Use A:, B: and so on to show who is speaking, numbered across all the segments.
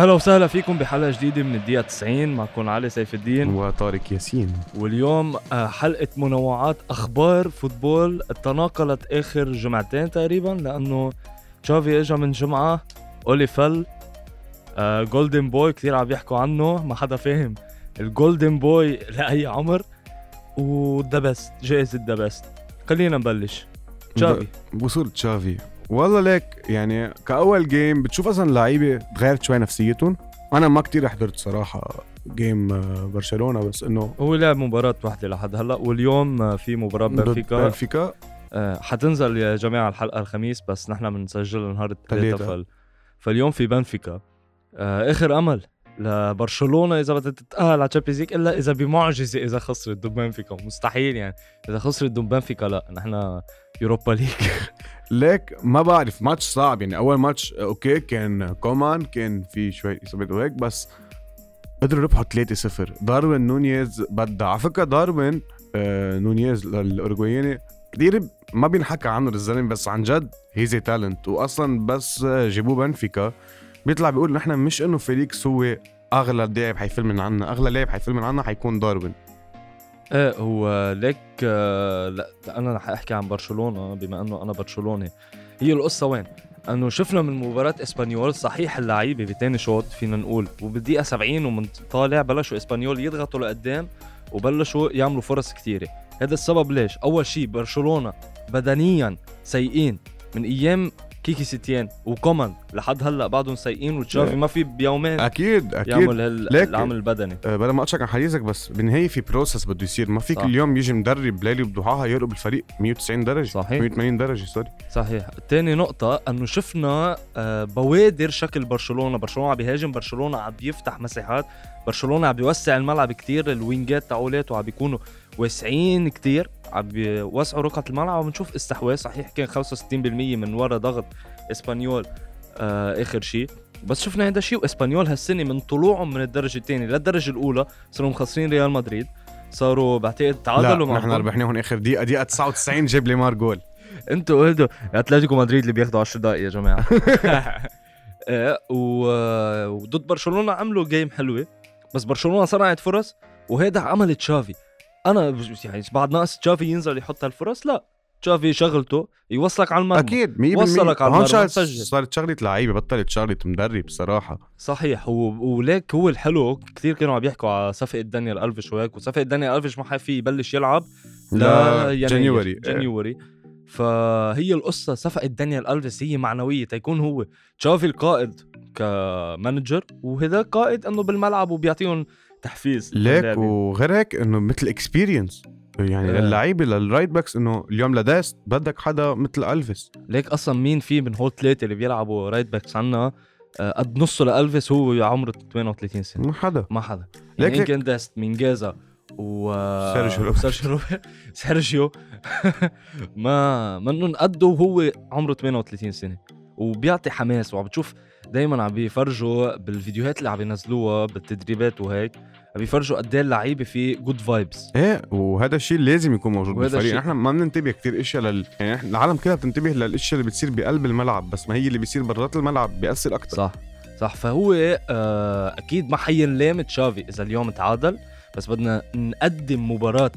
A: أهلا وسهلا فيكم بحلقة جديدة من الدقيقة 90 معكم علي سيف الدين.
B: وطارق ياسين.
A: واليوم آه، حلقة منوعات أخبار football تناقلت آخر جمعتين تقريبا لأنه تشافي اجى من جمعة أولي فل آه golden boy كثير عم يحكوا عنه ما حدا فاهم. ال golden boy لأي عمر؟ و the best جائزة the best خلينا نبلش. تشافي.
B: وصول تشافي. والله ليك يعني كأول game بتشوف أصلا لعيبة تغيرت شوي نفسيتهم. أنا ما كتير حضرت صراحة game آه، برشلونة بس إنه
A: هو لعب مباراة واحدة لحد هلأ واليوم آه، في مباراة
B: ضد
A: بنفيكا.
B: بنفيكا.
A: آه، حتنزل يا جماعة الحلقة الخميس بس نحن بنسجل نهار الثلاثاء. فال... فاليوم في بنفيكا. آه، آخر أمل. لبرشلونة إذا بدها تتأهل على Champions League إلا إذا بمعجزة إذا خسرت ضد بنفيكا مستحيل يعني. إذا خسرت ضد بنفيكا لا نحن Europa League
B: ليك ما بعرف ماتش صعب يعني. أول match okay كان كومان كان في شوي اصابات وهيك بس قدروا يربحوا 3-0 داروين نونيز بدع على فكرة داروين آه نونيز الاورجواياني كثير ما بينحكى عنه الزلمة بس عن جد he's talent واصلا بس جابوه بنفيكا. بيطلع بيقول نحن مش إنه فيليكس هو أغلى لاعب حيفل من عنا أغلى لاعب حيفل من عنا حيكون داروين
A: إيه هو ليك آه، لا أنا رح أحكي عن برشلونة بما إنه أنا برشلوني هي القصة وين؟ إنه شفنا من مباراة إسبانيول صحيح اللعيبة بتاني شوط فينا نقول وبالدقيقة 70 ومن طالع بلشوا إسبانيول يضغطوا لقدام وبلشوا يعملوا فرص كثيره هذا السبب ليش؟ أول شيء برشلونة بدنيا سيئين من أيام كيكي ستيان وكومان لحد هلأ بعدهم سيئين وتشافي. ما في بيومين
B: أكيد أكيد.
A: يعمل هال- العمل البدني.
B: أه بلا ما اقطعك عن حديثك بس بالنهاية في process بده يصير. ما فيك
A: صح.
B: اليوم يجي مدرب ليلي بضحاها يقلب الفريق 190 درجة
A: صحيح.
B: 180 درجة sorry.
A: صحيح. تاني نقطة إنه شفنا آه، بوادر شكل برشلونة. برشلونة عم بيهاجم برشلونة عم بيفتح مساحات. برشلونة عم بيوسع الملعب كتير ال wing ات تاعولاته عم بيكونوا واسعين كتير. عم بيوسعوا رقعة الملعب وعم نشوف استحواذ صحيح كان 65% من ورا ضغط إسبانيول آه آخر شيء. بس شفنا هذا الشيء وإسبانيول هالسنة من طلوعهم من الدرجة الثانية للدرجة الأولى صاروا مخسرين ريال مدريد. صاروا بعتقد تعادلوا
B: لا نحن ربحناهم آخر دقيقة دقيقة 99 جاب ليمار جول.
A: أنتوا قلتوا أتلتيكو مدريد اللي بياخدوا 10 دقائق يا جماعة. إيه و- وضد برشلونة عملوا جيم حلوة. بس برشلونة صنعت فرص وهيدا عمل تشافي. أنا يعني بعد ناقص تشافي ينزل يحط هالفرص لا. تشافي شغلته يوصلك على المرمى.
B: أكيد 100%
A: وصلك على المرمى،.
B: صارت شغلة لعيبة بطلت شغلة مدرب صراحة.
A: صحيح و... وليك هو الحلو كثير كانوا عم يحكوا على صفقة دانيال ألفيش وهيك وصفقة دانيال ألفيش ما حيفي يبلش يلعب.
B: لا
A: يناير،
B: جانيوري.
A: جانيوري. فهي القصة صفقة دانيال ألفيس هي معنوية تيكون هو تشافي القائد كمانجر وهذا قائد إنه بالملعب وبيعطيهم تحفيز
B: ليك. وغير هيك إنه مثل اكسبيرينس يعني
A: إيه.
B: للعيبة للرايت باكس إنه اليوم لداست بدك حدا مثل ألفيس.
A: ليك أصلا مين في من هول ثلاثة اللي بيلعبوا رايت باكس عنا آه، قد نصه لألفيس هو عمره 38 سنة.
B: ما حدا.
A: ما حدا.
B: ليك
A: يعني يمكن داست مينجازا و
B: سيرجيو روبرت.
A: سيرجيو روبرت سيرجيو. ما منهم قده وهو عمره 38 سنة. وبيعطي حماس وعم بتشوف دائما عم بيفرجوا بالفيديوهات اللي عم ينزلوها بالتدريبات وهيك. بيفرجوا قد إيه اللعيبه في good vibes
B: إيه وهذا الشيء لازم يكون موجود بالفريق. نحن ما بننتبه كثير إشياء لل يعني نحن العالم كلها بتنتبه للإشياء اللي بتصير بقلب الملعب بس ما هي اللي بيصير برات الملعب بيأثر أكثر
A: صح صح. فهو آه أكيد ما حينلام تشافي إذا اليوم تعادل بس بدنا نقدم مباراة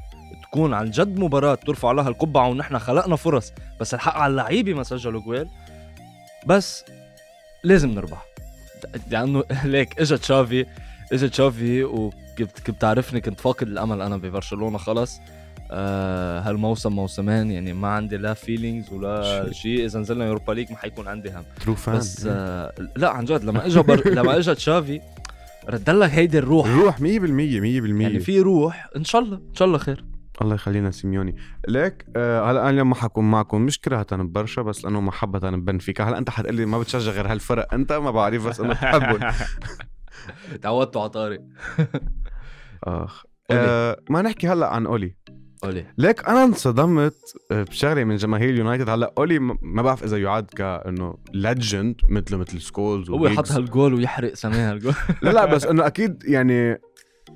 A: تكون عن جد مباراة ترفع لها القبعة ونحن خلقنا فرص بس الحق على اللعيبة ما سجلوا جوال. بس لازم نربح. لأنه ليك اجى تشافي اجى تشافي وكنت كنت تعرفني كنت فاقد الأمل أنا ببرشلونة خلص آه هالموسم موسمان يعني ما عندي لا feelings ولا
B: شيء.
A: إذا نزلنا Europa League ما حيكون عندي هم.
B: true fan
A: بس آه لا عن جد لما اجى بر... لما اجى تشافي ردلك هيدي الروح.
B: روح 100% 100%
A: يعني في روح إن شاء الله إن شاء الله خير.
B: الله يخلينا سيميوني. ليك آه هلا أنا اليوم ما حكون معكم مش كرهة ببرشا بس لأنه محبة ببنفيكا هلا أنت حتقلي ما بتشجع غير هالفرق أنت ما بعرف بس انه بحبهم.
A: تعودتوا على طارق آخ.
B: آه ما نحكي هلا عن أولي.
A: قولي.
B: ليك أنا انصدمت آه، بشغله من جماهير يونايتد. هلا أولي ما بعرف إذا يعد كأنه ليجند مثله مثل سكولز
A: هو يحط. هالجول ويحرق سماه هالجول.
B: لا لا بس إنه أكيد يعني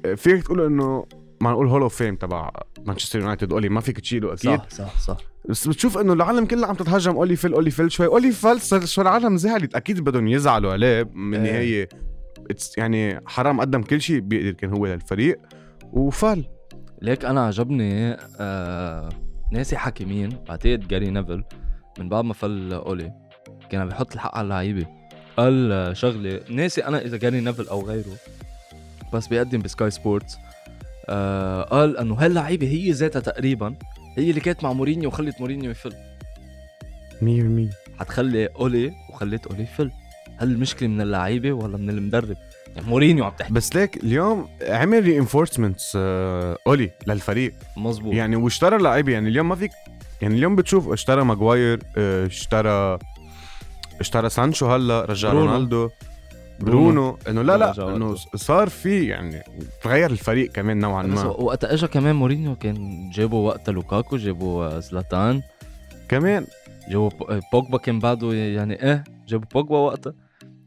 B: آه، فيك تقول إنه ما نقول هولو فيم تبع مانشستر يونايتد أولي ما فيك تشيله أكيد.
A: صح صح صح.
B: بس بتشوف إنه العالم كلها عم تتهجم أولي فيل أولي فيل شوي. أولي فيل صار العالم زعلت أكيد بدهم يزعلوا عليه من. النهايه it's يعني حرام قدم كل شيء بيقدر كان هو للفريق وفال
A: ليك أنا عجبني آه ناسي حكي مين بعتقد جاري نيفل من بعد ما فل أولي كان عم بيحط الحق على اللعيبة. قال آه، شغلة ناسي أنا إذا جاري نيفل أو غيره بس بيقدم ب Sky Sports آه قال إنه هاللعيبة هي ذاتها تقريبا هي اللي كانت مع مورينيو وخلت مورينيو يفل.
B: 100%
A: حتخلي أولي وخليت أولي يفل. هل المشكلة من اللعيبة ولا من المدرب؟ يعني مورينيو عم تحكي.
B: بس ليك اليوم عمل reinforcements اولي للفريق.
A: مزبوط
B: يعني واشترى لعيبة يعني اليوم ما فيك يعني اليوم بتشوف اشترى ماجواير آه، اشترى اشترى سانشو هلا رجع
A: برونو.
B: رونالدو.
A: برونو.
B: إنه لا لا
A: إنه.
B: صار في يعني تغير الفريق كمان نوعا ما.
A: وقت اجى كمان مورينيو كان جابوا وقتها لوكاكو جابوا آه، زلاتان.
B: كمان.
A: جابوا آه، بوجبا كان بعده يعني إيه جابوا بوجبا وقتها.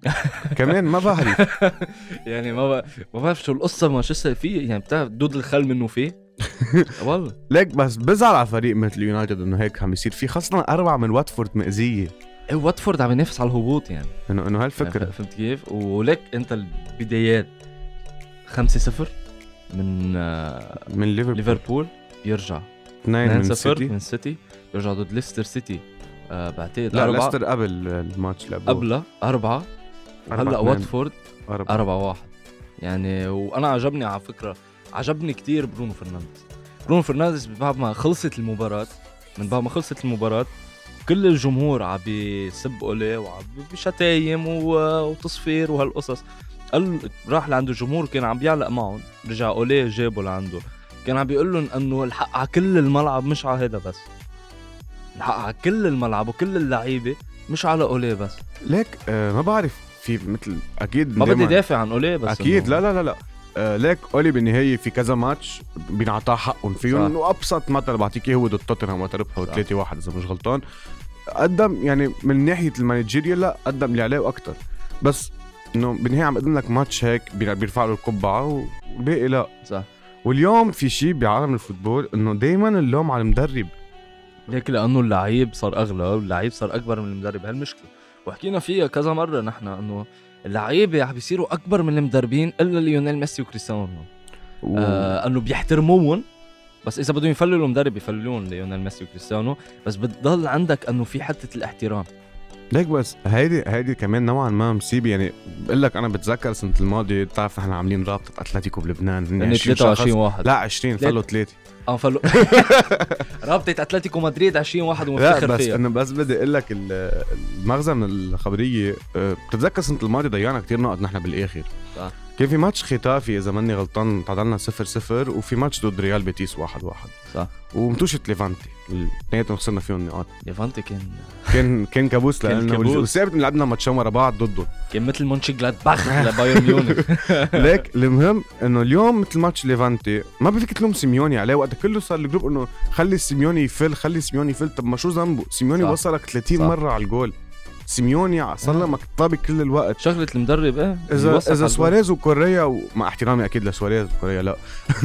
B: كمان ما بعرف.
A: يعني ما بق... ما بعرف شو القصة مانشستر فيه. يعني بتعرف دود الخل منه فيه؟ والله.
B: ليك بس بزعل على فريق مثل يونايتد إنه هيك عم يصير. في خاصة أربعة من واتفورد مأذية.
A: إيه واتفورد عم ينافس على الهبوط يعني.
B: انه إنه هالفكرة.
A: يعني فهمت كيف؟ ولك أنت البدايات. 5 0 من آه،
B: من ليفربول.
A: ليفربول.
B: اثنين
A: 2
B: من
A: 0
B: سيتي.
A: من سيتي. بيرجع ضد ليستر سيتي. آه بعتقد
B: لا
A: أربعة.
B: ليستر قبل الماتش لعبوه.
A: قبلها أربعة
B: أربعة.
A: هلا. واتفورد
B: أربعة.
A: أربعة واحد. يعني وأنا عجبني على فكرة عجبني كتير برونو فرنانديز. برونو فرنانديز بعد ما خلصت المباراة من بعد ما خلصت المباراة كل الجمهور عم بيسب أوليه وعم بشتايم وتصفير وهالقصص. قال راح لعند الجمهور كان عم بيعلق معهم رجع أوليه جابه لعنده. كان عم بيقول لهم إنه الحق على كل الملعب مش على هذا بس. الحق على كل الملعب وكل اللعيبة مش على اوليه بس.
B: ليك آه ما بعرف في مثل أكيد
A: ما بدي دافع عن اوليه بس أكيد.
B: لا لا لا لا. آه ليك أولي بالنهاية في كذا ماتش بينعطاه حقهم فيهم. وأبسط مثل بعطيك إياه هو ضد توتنهام وقت ربحوا
A: صح.
B: 3 1 إذا مش غلطان. قدم يعني من ناحية المانجيريا لا قدم اللي عليه وأكثر بس إنه بالنهاية عم بقدم لك ماتش هيك بي- بيرفع له القبعة والباقي لا.
A: صح.
B: واليوم في شيء بعالم ال football إنه دائما اللوم على المدرب.
A: ليك لأنه اللعيب صار أغلى واللعيب صار أكبر من المدرب هالمشكلة. وحكينا فيها كذا مرة نحن إنه اللعيبة عم بيصيروا أكبر من المدربين إلا ليونيل ميسي وكريستيانو. آه إنه بيحترموهم بس إذا بدهم يفللوا المدرب يفللون ليونيل ميسي وكريستيانو بس بتضل عندك إنه في حتة الاحترام.
B: ليك بس هيدي هيدي كمان نوعا ما مصيبة. يعني بقول لك أنا بتذكر السنة الماضيه بتعرف نحن عاملين رابطة أتلتيكو بلبنان هن
A: يعني
B: 20
A: 23
B: شخص.
A: واحد.
B: لا 20
A: تلات-
B: فلوا ثلاثة
A: آه فلو رابطة أتلتيكو مدريد 20 واحد
B: لا
A: ومفتخر
B: بس
A: فيها
B: انه بس بدي أقول لك ال- المغزى من الخبرية أه، بتتذكر السنة الماضيه ضيعنا كتير نقط نحن بالآخر
A: صح.
B: كان في ماتش ختافي اذا ماني غلطان تعادلنا 0 0 وفي ماتش ضد ريال بيتيس 1 1
A: صح.
B: ومتوشة ليفانتي الاثنين خسرنا فيهم نقاط
A: ليفانتي كان
B: كان كان كابوس. والثابت إن لعبنا ماتشين ورا بعض ضدهم
A: كان مثل مونشي جلادباخ لبايرن ميونخ.
B: ليك المهم إنه اليوم مثل ماتش ليفانتي ما بدك تلوم سيميوني عليه وقت كله صار ال group إنه خلي سيميوني يفل خلي سيميوني يفل. طب ما شو ذنبه؟ سيميوني. وصلك 30
A: صح.
B: مرة على الجول. سيميوني سلمك طابة كل الوقت.
A: شغله المدرب إيه
B: اذا
A: إذا
B: سواريز وكوريا ومع احترامي أكيد لسواريز وكوريا لا.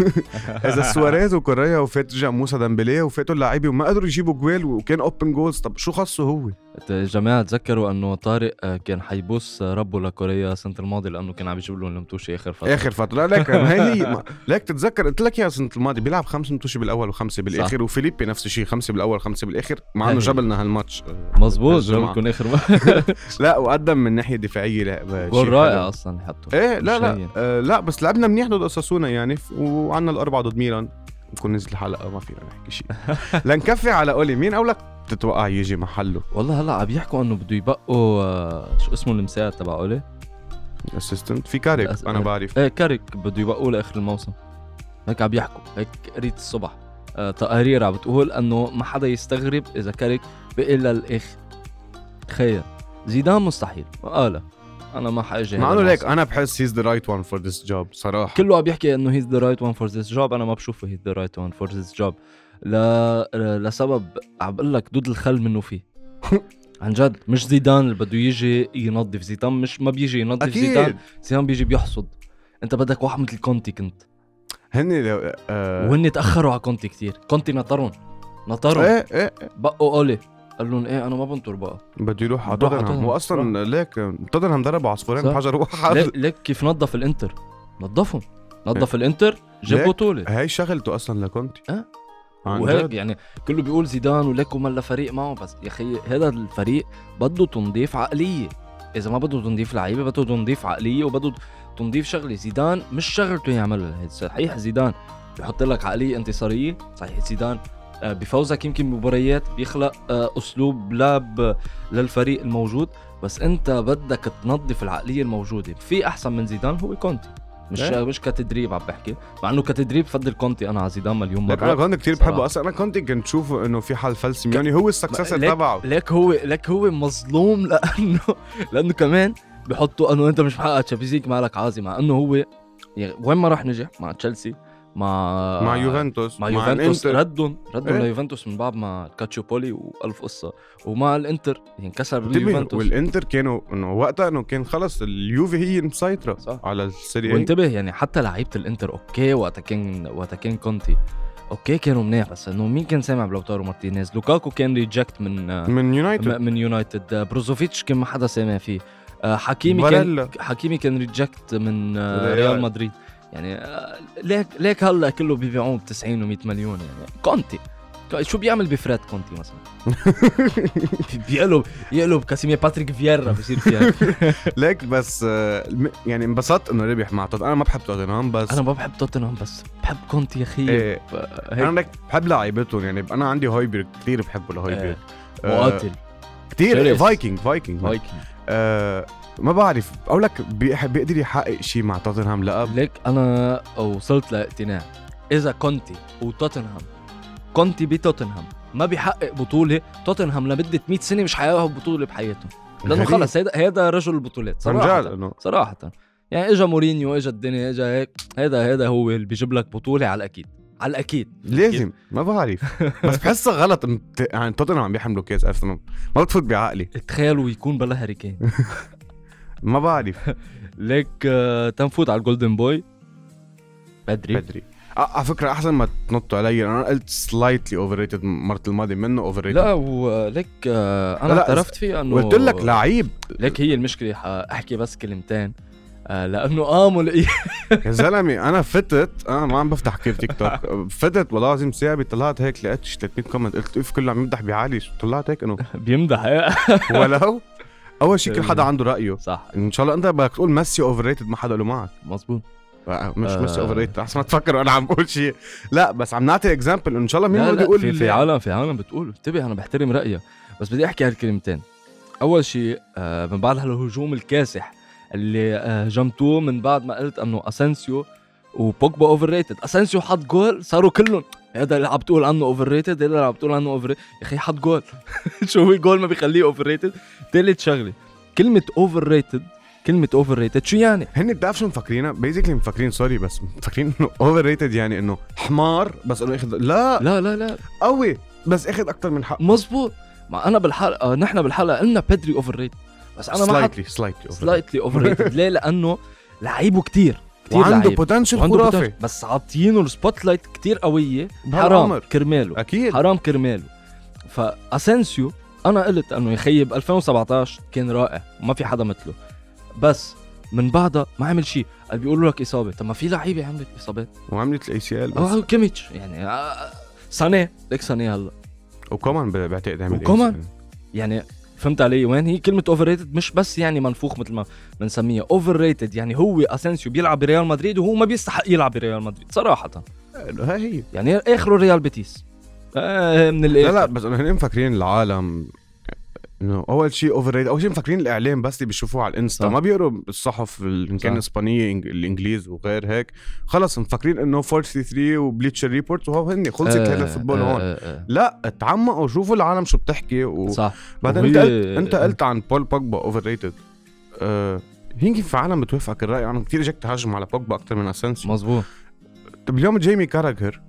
B: إذا سواريز وكوريا وفات رجع موسى ديمبلي وفاتوا اللعيبه وما قدروا يجيبوا جول وكان open goals طب شو خصه هو؟
A: الجول. جماعة تذكروا أنه طارق آه، كان حيبوس ربه لكوريا السنة الماضية لأنه كان عم يجيب لهم المتوشي آخر فترة
B: آخر فترة لك ما هي هي لك تتذكر قلت لك يا السنة الماضية بيلعب خمس متوشي بالأول وخمسة بالآخر وفيليبي نفس الشيء خمسة بالأول خمسة بالآخر مع إنه
A: هي.
B: جبلنا هالماتش
A: مزبوط. جابكم آخر.
B: لا وقدم من ناحية دفاعية لا
A: جول رائع. أصلا يحطه
B: إيه لا لا. آه لا بس لعبنا منيح ضد أوساسونا يعني وعنا الأربعة ضد ميلان نكون نزل الحلقة ما فينا نحكي شيء. لنكفي على أولي مين اولك تتوقع يجي محله؟
A: والله هلا عم يحكوا إنه بده يبقوا آه، شو اسمه المساعد تبع أولي؟
B: assistant في كاريك
A: الأس-
B: أنا بعرف.
A: إيه كاريك بده يبقوا لآخر الموسم. هيك عم يحكوا هيك قريت الصبح. آه تقارير عم بتقول إنه ما حدا يستغرب إذا كاريك بقي للآخر. تخيل. زيدان مستحيل. قال أنا ما حاجي
B: مع إنه ليك. أنا بحس he's the right one for this job صراحة.
A: كله عم يحكي إنه he's the right one for this job أنا ما بشوفه he's the right one for this job ل... لسبب عم بقول لك دود الخل منه فيه. عن جد مش زيدان اللي بده يجي ينظف زيدان مش ما بيجي ينظف زيدان
B: أكيد.
A: زيدان بيجي بيحصد. أنت بدك واحد مثل كونتي كنت.
B: هن لو آه.
A: وهن تأخروا على كونتي كتير. كونتي نطرهم نطرهم
B: إيه إيه.
A: بقوا أولي. قال لهم إيه أنا ما بنطر بقى.
B: بده يروح على توتنهام.
A: توتنهام.
B: واصلا ليك توتنهام ضرب عصفورين. بحجر واحد.
A: ليك, ليك كيف نظف الإنتر؟ نظفهم. نظف الإنتر جاب بطوله
B: هاي شغلته أصلا لكونتي.
A: أه. وهيك. يعني كله بيقول زيدان وليك وملا فريق معه بس يا أخي هذا الفريق بده تنظيف عقلية. إذا ما بده تنظيف لعيبة بده تنظيف عقلية وبده تنظيف شغلة. زيدان مش شغلته يعملها. صحيح زيدان بيحط لك عقلية انتصارية؟ صحيح زيدان بفوزك يمكن مباريات بيخلق آه، أسلوب لعب آه، للفريق الموجود. بس أنت بدك تنظف العقلية الموجودة. في أحسن من زيدان هو كونتي. مش
B: إيه.
A: مش كتدريب عم بحكي. مع إنه كتدريب بفضل كونتي. أنا على زيدان مليون مرة.
B: أنا كنت كثير. بحبه. أصلا أنا كنت كنت شوفه إنه في حال فل سيميوني. هو ال successor
A: ليك-
B: تبعه.
A: ليك هو ليك هو مظلوم لأنه لأنه كمان بحطوا إنه أنت مش محقق Champions League مالك عازة. مع إنه هو يعني وين ما راح نجح مع تشيلسي مع
B: مع يوفنتوس
A: مع يوفنتوس
B: الإنتر.
A: ردهم ردهم
B: إيه.
A: ليوفنتوس من بعد ما كالتشوبولي وألف قصة. ومع الإنتر يعني كسر
B: هيبة
A: اليوفنتوس.
B: والإنتر كانوا إنه وقتها إنه كان خلص اليوفي هي المسيطره
A: صح.
B: على السيريا
A: وانتبه يعني حتى لعيبة الإنتر أوكي وقتها كان وقتها كان كونتي. أوكي كانوا منيح بس إنه مين كان سامع بلاوتارو مارتينيز؟ لوكاكو كان reject من
B: من يونايتد.
A: من يونايتد. بروزوفيتش كان ما حدا سامع فيه. آه، حكيمي كان حكيمي كان reject من آه،.
B: ريال
A: مدريد. يعني آه، ليك ليك هلا كله بيبيعوه ب 90 و 100 مليون يعني. كونتي. شو بيعمل بفريد كونتي مثلا؟ بي- بيقلب يقلب كاسيمير باتريك فييرا بصير فيها.
B: ليك بس آه، يعني انبسطت إنه ربح مع توتنهام أنا ما بحب توتنهام بس.
A: أنا ما بحب توتنهام بس. بحب كونتي يا أخي.
B: إيه.
A: ف- أنا
B: لك بحب لعيبتهم يعني أنا عندي هويبرغ كثير بحبه لهويبرغ
A: آه، مقاتل
B: كثير. فايكنج فايكنج.
A: فايكنج.
B: آه ما بعرف. أقول لك بيقدر يحقق شيء مع توتنهام؟ لقب
A: ليك أنا وصلت لاقتناع. إذا كونتي وتوتنهام كونتي بتوتنهام ما بيحقق بطولة توتنهام لمدة 100 سنة مش حياخذ بطولة بحياتهم.
B: لأنه.
A: خلص هيدا هيدا رجل البطولات. صراحة
B: إنه.
A: صراحة يعني اجى مورينيو اجى الدنيا اجى هيك هيدا هيدا هو اللي بيجيب لك بطولة على الأكيد. على الأكيد.
B: لازم. ما بعرف. بس بحسها غلط. يعني توتنهام عم بيحملوا كاس أرسنال. ما بتفوت بعقلي.
A: تخيلوا يكون بلا هاريكين
B: ما بعرف.
A: ليك آه، تنفوت على ال Golden Boy؟ بدري.
B: بدري. آه، على فكرة أحسن ما تنطوا علي. أنا قلت slightly overrated المره الماضيه منه overrated
A: لا وليك آه، أنا
B: لا،
A: اعترفت فيه إنه
B: قلت لك لعيب.
A: ليك هي المشكلة أحكي بس كلمتين. لأنه قاموا
B: يا زلمة أنا فتت. أنا ما عم بفتح كيف تيك توك فتت والله العظيم ساعة طلعت هيك لقيت شي 300 comment قلت إف كله عم يمدح بعلي طلعت هيك إنه
A: بيمدح
B: ولو؟ أول شيء كل حدا عنده رأيه.
A: صح.
B: إن شاء الله أنت بدك تقول ميسي overrated ما حدا له معك.
A: مزبوط
B: مش
A: آه.
B: ميسي overrated أحسن ما تفكر وأنا عم بقول شيء. لا بس عم نعطي example إن شاء الله مين بده يقول
A: في, في عالم في عالم بتقول انتبه أنا بحترم رأيك. بس بدي أحكي هالكلمتين. أول شيء آه من بعد هالهجوم الكاسح اللي آه، هجمتوه من بعد ما قلت إنه أسينسيو وبوجبا overrated أسينسيو حط جول صاروا كلهم. هذا اللي عم بتقول عنه overrated هذا اللي عم بتقول عنه over يا أخي حط جول. شو هو جول ما بيخليه overrated ثالث شغلة كلمة overrated كلمة overrated شو يعني؟
B: هن بتعرف شو مفكرينها؟ basically مفكرين sorry بس مفكرين إنه overrated يعني إنه حمار بس إنه اخذ لا.
A: لا لا لا.
B: قوي بس اخذ أكثر من حق.
A: مزبوط ما أنا بالحلقة نحن بالحلقة قلنا بدري overrated بس أنا ما
B: slightly
A: slightly slightly overrated ليه؟ لأنه لعيبه كتير. كتير
B: وعنده.
A: potential
B: خرافي.
A: بس عاطيينه ال spotlight كتير قوية. حرام. كرماله.
B: أكيد.
A: حرام كرماله. فاسنسيو أنا قلت إنه يا خيي ب 2017 كان رائع. وما في حدا مثله. بس من بعدها ما عمل شيء قال بيقولوا لك إصابة. طب ما في لعيبة عملت إصابات.
B: وعملت ال ACL بس.
A: آه كيميتش. يعني آه، سانيه. ليك سانيه هلا.
B: وكمان ب- بعتقد عمل
A: وكمان. يعني فهمت علي؟ وين هي كلمة overrated مش بس يعني منفوخ مثل ما بنسميها. overrated يعني هو اسنسيو بيلعب بريال مدريد وهو ما بيستحق يلعب بريال مدريد صراحة.
B: هاي هي.
A: يعني آخره ريال بيتيس. آه من
B: لا
A: الآخر.
B: لا بس انه هن مفكرين العالم إنه أول شيء overrated أول شيء مفكرين الإعلام بس اللي بيشوفوه على الإنستا.
A: صح.
B: ما بيقروا الصحف ال- ان كان. إسبانية الإنجليز وغير هيك. خلص مفكرين إنه 433 وبليتشر ريبورت وهو هن خلصت
A: آه،
B: هذا ال football
A: آه،
B: هون.
A: آه، آه.
B: لا تعمقوا شوفوا العالم شو بتحكي وبعدين
A: صح.
B: انت
A: وهي-
B: قلت انت قلت عن بول بوجبا overrated آه يمكن في عالم بتوافقك الرأي. أنا كثير اجيك تهاجم على بوجبا أكثر من اسنسيو
A: مزبوط
B: طب اليوم جيمي كاراجر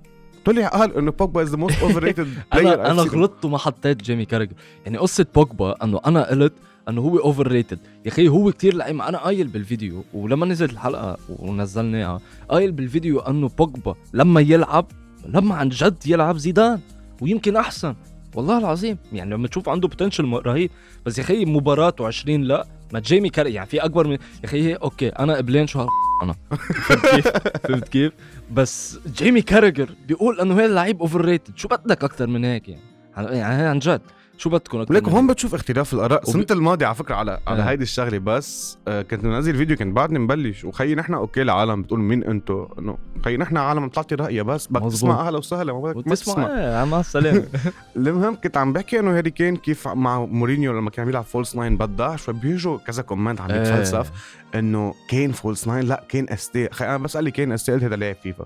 B: طلع قال إنه بوجبا is the most overrated
A: أنا أنا غلطت وما حطيت جيمي كارجر يعني قصة بوجبا إنه أنا قلت إنه هو overrated يا أخي هو كتير لعيب. أنا قايل بالفيديو ولما نزلت الحلقة ونزلناها قايل بالفيديو إنه بوجبا لما يلعب لما عن جد يلعب زيدان. ويمكن أحسن. والله العظيم. يعني لما تشوف عنده potential رهيب. بس يا أخي مباراته 20 لا ما جيمي كاراجر يعني في أكبر من يا أخي okay أنا قبلين شو أنا. فهمت كيف؟ فهمت كيف؟ بس جيمي كارجر بيقول إنه هذا اللعيب overrated شو بدك أكثر من هيك يعني؟ عن- يعني عن جد. شو بدكم أكثر
B: ولك
A: من
B: هون بتشوف اختلاف الآراء.
A: وب-
B: السنة الماضيه على فكرة على على
A: آه.
B: هيدي الشغلة بس آه كنت منزل فيديو كنت بعدني مبلش. وخيي نحن okay العالم بتقول مين أنتو؟ إنه خيي نحن عالم بتعطي رايها بس بدك. تسمع أهلا وسهلا ما بدك ما تسمع.
A: إيه مع السلامة.
B: المهم كنت عم بحكي إنه هاري كين كيف مع مورينيو لما كان بيلعب false nine بدعش فبيجوا كذا comment عم. يتفلسف إنه كين فولس ناين لا كين استي خي أنا بس قال لي كين استي قلت هذا لاعب فيفا.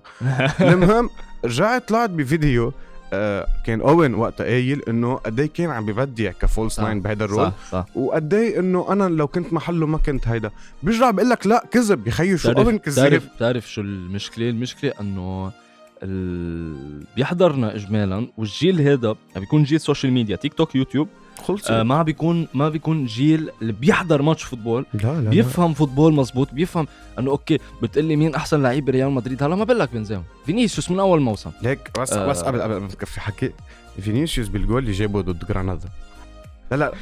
B: المهم رجعت طلعت بفيديو آه كان أوين وقتها قايل إنه قد إيه كان عم ببدع كفولس. ناين بهذا الرول وقد إيه إنه أنا لو كنت محله ما كنت هيدا. بيرجع بقول لك لا كذب يا خيو شو
A: أوين
B: كذاب
A: بتعرف بتعرف شو المشكلة؟ المشكلة إنه ال... بيحضرنا اجمالا والجيل هذا بيكون جيل سوشيال ميديا تيك توك يوتيوب
B: خلص
A: آه ما بيكون ما بيكون جيل اللي بيحضر match football.
B: لا لا, لا.
A: بيفهم فوتبول مزبوط بيفهم إنه okay بتقلي مين أحسن لعيب بريال مدريد. هلا ما بقول لك بنزيما. فينيسيوس من أول موسم.
B: ليك بس
A: آه.
B: بس قبل قبل قبل في حكي فينيسيوس بالجول اللي جابه ضد جرانادا. لا لا.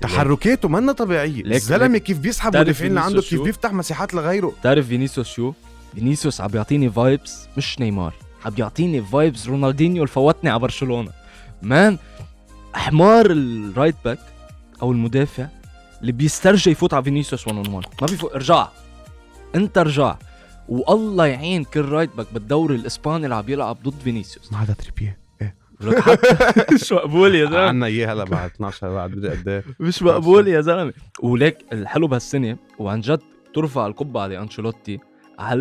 B: تحركاته منا طبيعية.
A: الزلمة.
B: كيف بيسحب
A: تعرف
B: المدافعين اللي عنده كيف؟ بيفتح مساحات لغيره.
A: بتعرف فينيسيوس شو؟ فينيسيوس عم بيعطيني vibes مش نيمار. عم بيعطيني vibes رونالدينيو اللي فوتني على برشلونة. مان حمار الرايت باك أو المدافع اللي بيسترجي يفوت على فينيسيوس 1 اون 1 ما بيفوت ارجع. انت ارجع. والله يعين كل رايت باك بالدوري الإسباني اللي عم يلعب ضد فينيسيوس.
B: ما هذا تريبيه
A: حتى- شو مقبول يا زلمة.
B: عنا إياه هلا بعد 12 بعد بدي قد إيه.
A: مش مقبول يا زلمة. وليك الحلو بهالسنة وعن جد ترفع القبعة لأنشيلوتي على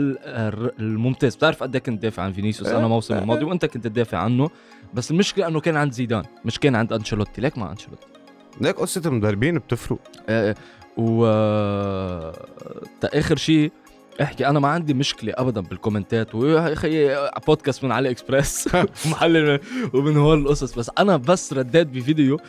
A: الممتاز. بتعرف قد إيه كنت دافع عن فينيسيوس؟ أنا موسم الماضي وأنت كنت تدافع عنه. بس المشكلة إنه كان عند زيدان مش كان عند أنشيلوتي. ليك مع أنشيلوتي؟
B: ليك قصة المدربين بتفرق.
A: آه و تا آخر شيء احكي أنا ما عندي مشكلة ابدا بالكومنتات ويا أخي بودكاست من علي إكسبريس. ومحلل ومن هول القصص. بس أنا بس رديت بفيديو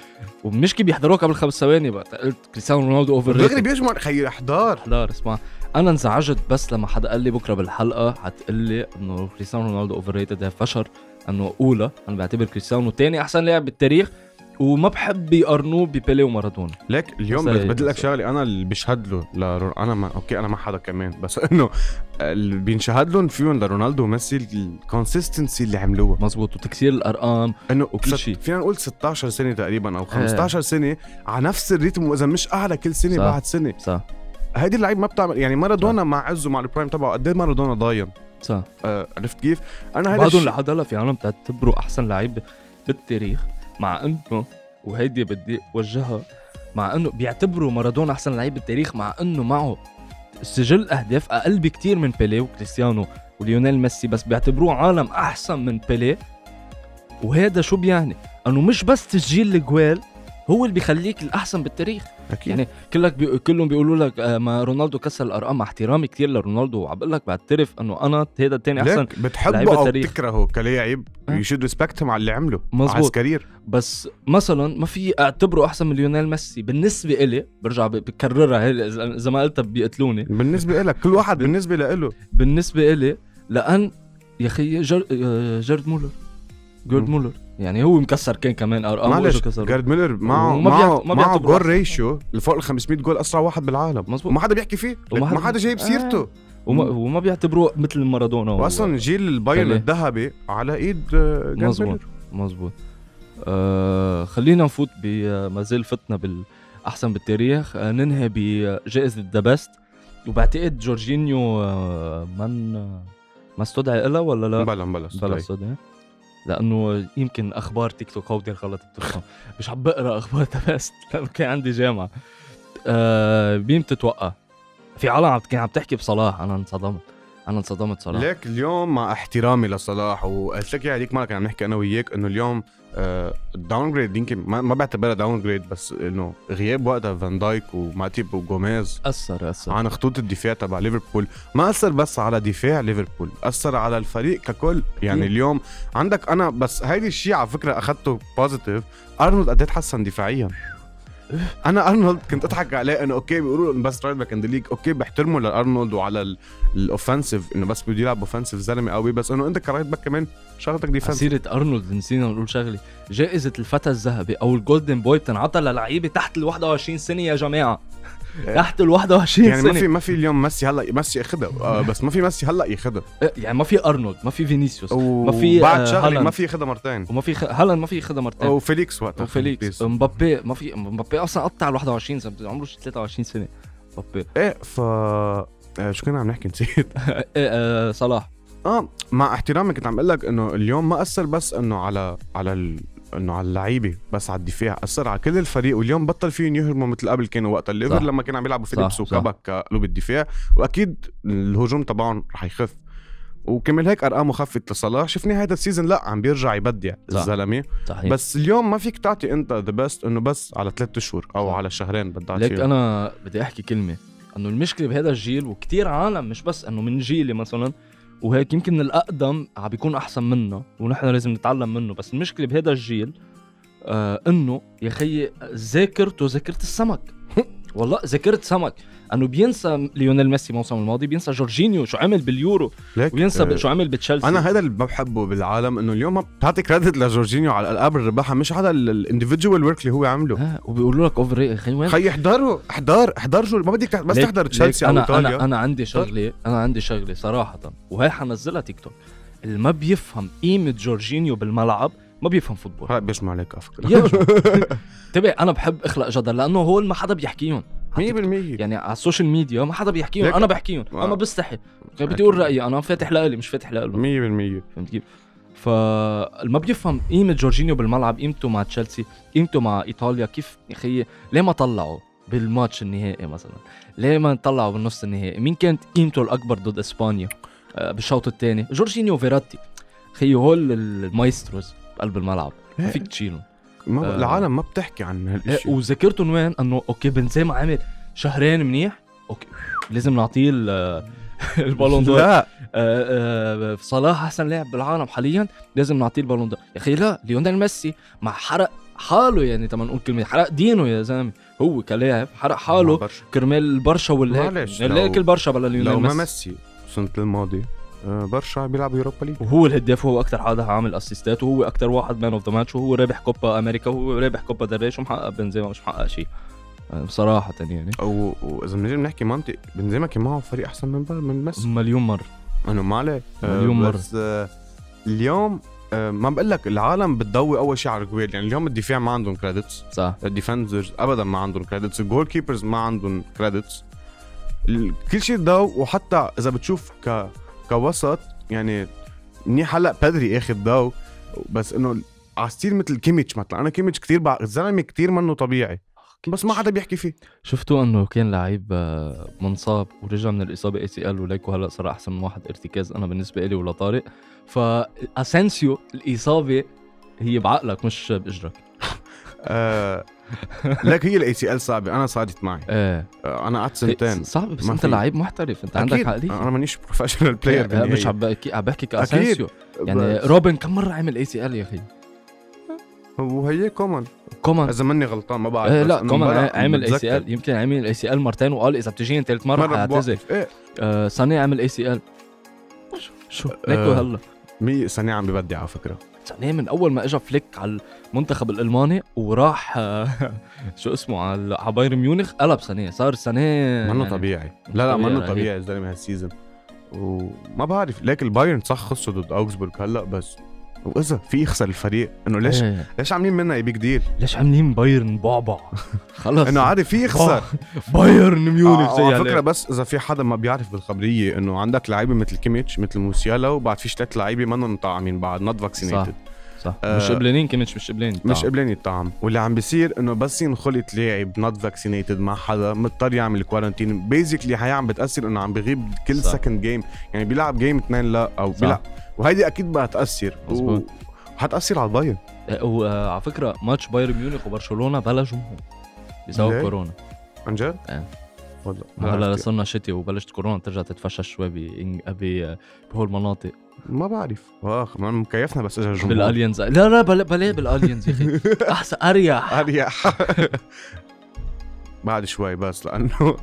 A: ومشكي بيحضروه قبل خمس ثواني بقى قلت كريستيانو رونالدو اوفر
B: دغري بيجمع خي احضار
A: لا اسمع. أنا انزعجت بس لما حدا قال لي بكرة بالحلقة حتقول لي إنه كريستيانو رونالدو اوفر ريتد فشر إنه أولى. أنا بعتبر كريستيانو تاني أحسن لاعب بالتاريخ. وما بحب يقارنوه ببيلي ومارادونا.
B: ليك اليوم
A: هي-
B: بدي لك شغلة أنا اللي بشهد له لرون... أنا ما okay أنا ما حدا كمان بس إنه اللي بينشهد لهم فيهم لرونالدو وميسي ال consistency اللي عملوها.
A: مزبوط وتكسير الأرقام
B: إنه
A: وكل شيء.
B: فينا نقول 16 سنة تقريبا أو 15 سنة على نفس ال rythme وإذا مش أعلى كل سنة
A: صح.
B: بعد سنة.
A: صح.
B: هيدي اللعيب ما بتعمل يعني مارادونا مع عزه مع ال prime تبعه قد إيه مارادونا ضاين
A: صح.
B: آه عرفت كيف؟ أنا هذا
A: بعدهم لحد هلأ في عالم بتعتبره أحسن لعيب بالتاريخ. مع إنه وهيدي بدي أوجهها مع إنه بيعتبروا مارادونا أحسن لعيب بالتاريخ مع إنه معه سجل أهداف أقل بكتير من بيليه وكريستيانو وليونيل ميسي بس بيعتبروه عالم أحسن من بيليه وهذا شو بيعني؟ إنه مش بس تسجيل الجوال هو اللي بيخليك الأحسن بالتاريخ
B: أكيد
A: يعني كلك بي... كلهم بيقولوا لك آه، ما رونالدو كسر الأرقام مع احترامي كتير لرونالدو وعم بقول لك بعترف إنه أنا هذا الثاني
B: أحسن بتحبه
A: أو.
B: بتكرهه كلاعب
A: أه.
B: you should respect على اللي عمله
A: مزبوط.
B: على ال career
A: بس مثلا ما في أعتبره أحسن من ليونيل ميسي بالنسبة إلي برجع بكررها اذا ما قلتها بيقتلوني
B: بالنسبة لك كل واحد
A: بال-
B: بالنسبة له
A: بالنسبة إلي لأن يا أخي جر... آه، جارد مولر جارد. مولر يعني هو مكسر كان كمان ارقام
B: معلش جارد ميلر معه معه
A: ما
B: معه
A: بيعتبره
B: جول. ريشيو اللي فوق ال 500 جول أسرع واحد بالعالم
A: مزبوط.
B: وما حدا بيحكي فيه
A: وما
B: ما
A: حدا-
B: حدا جايب
A: آه.
B: سيرته
A: وما, وما بيعتبروه مثل مارادونا
B: واصلا جيل البايرن
A: بيليه.
B: الذهبي على إيد آه، جارد
A: مزبوط. مزبوط آه خلينا نفوت بما زال فتنا بالاحسن بالتاريخ آه ننهي بجائزة The Best وبعتقد جورجينيو آه من ما استدعي لها ولا لا؟
B: بلا بلا
A: بلا استدعي لأنه يمكن أخبار تيك توك هودي غلط بتفهم مش عم بقرأ أخبار The Best لأنه كان عندي جامعة. آه مين تتوقع؟ في عالم عم كان عم تحكي بصلاح. أنا انصدمت. أنا انصدمت صراحة.
B: ليك اليوم مع احترامي لصلاح وقلت لك هذيك مرة كنا عم نحكي أنا وياك إنه اليوم ال downgrade يمكن ما, ما بعتبرها downgrade بس إنه غياب وقتها فان دايك وماتيب وجوميز.
A: أثر أثر.
B: عن خطوط الدفاع تبع ليفربول. ما أثر بس على دفاع ليفربول أثر على الفريق ككل. يعني
A: أكيد.
B: اليوم عندك أنا بس هيدي الشيء على فكرة اخذته positive أرنولد قد إيه تحسن دفاعيا؟ أنا أرنولد كنت أضحك عليه إنه أوكي بيقولوا إنه بس right back ليك أوكي بحترمه لأرنولد وعلى ال offensive إنه بس بده يلعب offensive زلمة قوي. بس إنه أنت ك right back كمان شغلتك defense
A: سيرة أرنولد نسينا نقول شغلة. جائزة الفتى الذهبي أو ال Golden Boy بتنعطى للعيبة تحت ال 21 سنة يا جماعة. تحت ال 21
B: يعني
A: سنة.
B: ما في ما في اليوم ميسي هلا ميسي اخذها آه بس ما في ميسي هلا ياخذها
A: إيه، يعني ما في أرنولد ما في فينيسيوس ما في،
B: بعد
A: آه،
B: شغلة
A: هالاند.
B: ما في ياخذها مرتين.
A: وما في خ... هلا ما في ياخذها مرتين.
B: وفيليكس وقتها.
A: وفيليكس مبابي ما في مبابي أصلا قطع ال 21 سنة عمره شي 23 سنة. مبابي.
B: إيه ف آه، شو كنا عم نحكي؟ نسيت.
A: آه، صلاح.
B: آه مع احترامي كنت عم أقول لك إنه اليوم ما أثر بس إنه على على ال... إنه على اللعيبة بس على الدفاع. أثر على كل الفريق واليوم بطل فيهم يهرموا مثل قبل كانوا وقت الليفر. لما كانوا عم يلعبوا فيليبس
A: صح،
B: وكاباك قلوب الدفاع. وأكيد الهجوم تبعهم رح يخف. وكمل هيك أرقامه خفت لصلاح. شفنا هيدا ال season لا عم بيرجع يبدع.
A: الزلمة.
B: بس اليوم ما فيك تعطي أنت The Best إنه بس على ثلاث اشهر أو
A: صح.
B: على شهرين بدك
A: ليك أنا بدي أحكي كلمة إنه المشكلة بهذا الجيل وكتير عالم مش بس إنه من جيلي مثلا وهيك يمكن الأقدم عم بيكون أحسن منا ونحن لازم نتعلم منه. بس المشكلة بهذا الجيل آه إنه يا خيي ذاكرته ذاكرة السمك. والله ذاكرة سمك. أنه بينسى ليونيل ميسي الموسم الماضي بينسى جورجينيو شو عمل باليورو
B: ليك
A: وينسى
B: آه،
A: شو عمل بتشيلسي.
B: أنا هذا اللي ما بحبه بالعالم إنه اليوم ما بتعطي credit لجورجينيو على الالعاب اللي ربحها مش على ال individual work اللي هو عامله
A: ها وبيقولوا لك over يا خي وين؟
B: خي احضره احضر احضر شو ما بدك بس تحضر تشيلسي أو
A: أنا
B: إيطاليا.
A: أنا أنا عندي شغلة أنا عندي شغلة صراحة. وهي حنزلها تيك توك. اللي ما بيفهم قيمة جورجينيو بالملعب ما بيفهم football.
B: هلا بيسمع عليك
A: يا انتبه أنا بحب أخلق جدل لأنه هول ما حدا بيحكيهم.
B: 100%
A: يعني على ال social media ما حدا بيحكيهم أنا بحكيهم
B: آه.
A: أنا بستحي. بدي أقول رأيي أنا فاتح لإلي مش فاتح لإله
B: 100%
A: فهمت كيف؟ فالما بيفهم قيمة جورجينيو بالملعب قيمته مع تشيلسي قيمته مع إيطاليا. كيف يا خيي ليه ما طلعوا بالماتش النهائي مثلا؟ ليه ما طلعوا بالنص النهائي؟ مين كانت قيمته الأكبر ضد إسبانيا؟ آه، بالشوط الثاني. جورجينيو وفيراتي خيي هول ال maestros. بقلب الملعب. ما فيك تشيلهم.
B: ما
A: آه.
B: العالم ما بتحكي عن
A: إيه،
B: هالشيء
A: وذاكرتهم وين؟ إنه أوكي بنزيما عمل شهرين منيح. أوكي لازم نعطيه ال- ال Ballon d'Or.
B: لا.
A: آه، آه، صلاح أحسن لاعب بالعالم حاليا. لازم نعطيه ال Ballon d'Or. يا أخي لا ليونيل ميسي مع حرق حاله يعني تما نقول كلمة حرق دينه يا زلمة. هو كلاعب حرق حاله. كرمال البرشا والهيك. ليك البرشا بلا ليونيل
B: لو ما
A: ميسي.
B: ميسي السنة الماضية آه، برشا بيلعبوا Europa League.
A: وهو الهداف وهو أكثر حدا عامل أسيستات وهو أكثر واحد man of the match وهو رابح كوبا أمريكا وهو رابح كوبا ديل ري ومحقق بنزيما مش محقق شيء. آه، بصراحة يعني.
B: واذا بنجي بنحكي منطق بنزيما كان معه فريق أحسن من من ميسي.
A: مليون مره
B: أنا ما عليه. آه،
A: مليون مرة.
B: بس آه، اليوم آه، ما بقول لك العالم بتضوي أول شيء على الجوال. يعني اليوم الدفاع ما عندهم credits
A: صح.
B: ال defenders ابدا ما عندهم credits ال goalkeepers ما عندهم credits كل شيء ضو وحتى إذا بتشوف ك كوسط يعني منيح هلأ بيدري أخذ ضو بس إنه على still مثل كيميتش مثلا. أنا كيميتش كثير بع... الزلمه كثير منه طبيعي بس ما حدا بيحكي فيه.
A: شفتوا إنه كان لعيب آه، منصاب ورجع من الإصابة ACL وليك وهلا صار أحسن من واحد ارتكاز أنا بالنسبة لي ولا طارق فاسنسيو الإصابة هي بعقلك مش بإجرك.
B: آه... لك هي ال ACL صعبة أنا صارت معي.
A: إيه.
B: آه أنا قعدت سنتين
A: صعب بس
B: أنت.
A: لعيب محترف أنت عندك. عقلية.
B: أنا مانيش professional player
A: إيه، مش عم بحكي عم بحكي
B: أكيد.
A: كاسنسيو يعني روبن كم مرة عمل ACL يا أخي؟
B: وهي كومن
A: كومان.
B: إذا ماني غلطان ما بعرف بس
A: لا
B: امبارح
A: عمل ACL يمكن عمل ACL مرتين وقال إذا بتجيني ثالث مرة
B: مرة
A: حاعتذر.
B: إيه.
A: آه عمل ACL شو ليكو
B: آه.
A: هلا.
B: سانيه عم ببدع على فكرة.
A: سانيه من أول ما اجى فليك على المنتخب الألماني وراح شو اسمه على بايرن ميونخ قلب سانيه صار سانيه
B: منه
A: يعني
B: طبيعي لا لا منه. طبيعي الزلمة هال season وما بعرف ليك البايرن صح خسروا ضد اوغسبورغ هلأ بس وإذا في يخسر الفريق إنه ليش
A: إيه.
B: ليش عاملين منها big deal
A: ليش عاملين بايرن بعبع؟ خلص.
B: إنه عادي في يخسر
A: بايرن ميونخ
B: آه
A: زي
B: على فكرة
A: عليك.
B: بس إذا في حدا ما بيعرف بالخبرية إنه عندك لعيبة مثل كيميتش مثل موسيالا وبعد في ثلاث لعيبة منهم مطعمين بعد not vaccinated
A: صح
B: آه،
A: مش قبلانين كيميتش مش قبلانين
B: مش
A: طبعاً.
B: قبلان يطعم واللي عم بيصير إنه بس ينخلط لاعب not vaccinated مع حدا مضطر يعمل quarantine basically هي عم بتأثر إنه عم بغيب كل. second game يعني بيلعب game اثنين لا أو
A: صح.
B: بيلعب وهيدي أكيد بدها تاثر
A: مزبوط.
B: وحتاثر على البايرن
A: آه، وعلى فكرة ماتش بايرن ميونخ وبرشلونة بلا جمهور بسبب؟ كورونا
B: عن جد؟ والله
A: ما هلا صرنا شتي وبلشت كورونا ترجع تتفشى شوي بهول المناطق
B: ما بعرف. واخ ما مكيفنا بس اجى الجمهور
A: بالالينز لا لا بلا بلا بالالينز يا أخي. احسن أريح.
B: أريح. بعد شوي بس لأنه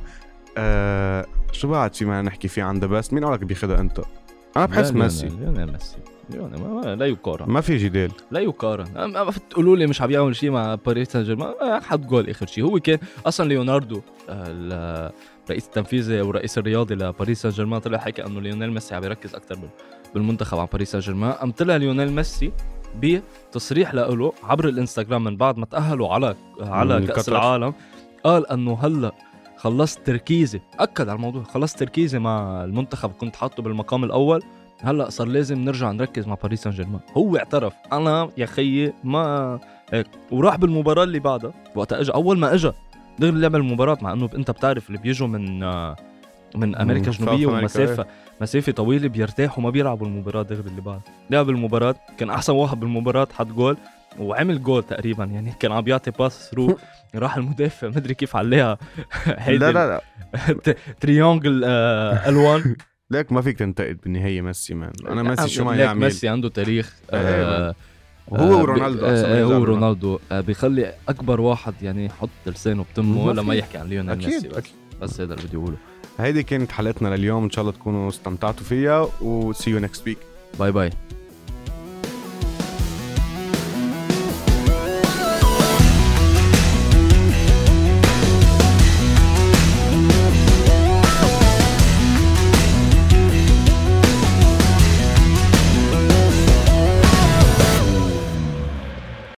B: آه شو بعد في ما نحكي فيه عن ذا بيست مين قولك بياخذها أنت؟ أنا بحس ميسي.
A: ليونيل ميسي. ليونيل ما- لا يقارن.
B: ما في جدال.
A: لا يقارن. تقولوا لي مش عم يعمل شيء مع باريس سان جيرمان حط جول آخر شيء هو كان أصلا ليوناردو آه، ال- الرئيس التنفيذي والرئيس الرياضي لباريس سان جيرمان طلع حكى إنه ليونيل ميسي عم يركز أكثر بالمنتخب عن باريس سان جيرمان قام طلع ليونيل ميسي بتصريح له عبر الإنستغرام من بعد ما تأهلوا على على
B: كأس.
A: العالم. قال إنه هلأ خلصت تركيزي. أكد على الموضوع خلصت تركيزي مع المنتخب. كنت حاطه بالمقام الأول. هلا صار لازم نرجع نركز مع باريس سان جيرمان هو اعترف. أنا يا خيي ما هيك. وراح بالمباراة اللي بعدها. وقتها اجى أول ما اجى دغري لعب المباراة مع إنه أنت بتعرف اللي بيجوا من آه، من أمريكا
B: الجنوبية
A: ومسافه مسافة طويلة بيرتاحوا ما بيلعبوا المباراة دغري اللي بعد. لعب المباراة كان أحسن واحد بالمباراة حط جول وعمل جول تقريبا. يعني كان عم بيعطي pass through. راح المدافع مدري كيف عليها. هيدي
B: لا لا. لا
A: تريونجل آه الوان
B: ليك ما فيك تنتقد بالنهاية ميسي مان. أنا ميسي شو ما يعمل.
A: ميسي عنده تاريخ آه
B: وهو
A: آه،
B: ورونالدو
A: ب-
B: أحسن
A: آه، هو رونالدو آه، بيخلي أكبر واحد يعني يحط لسانه بتمه
B: ما
A: لما. يحكي عن ليونيل ميسي بس,
B: أكيد.
A: بس هذا اللي بدي أقوله.
B: هيدي كانت حلقتنا لليوم. إن شاء الله تكونوا استمتعتوا فيها و see you next week.
A: باي باي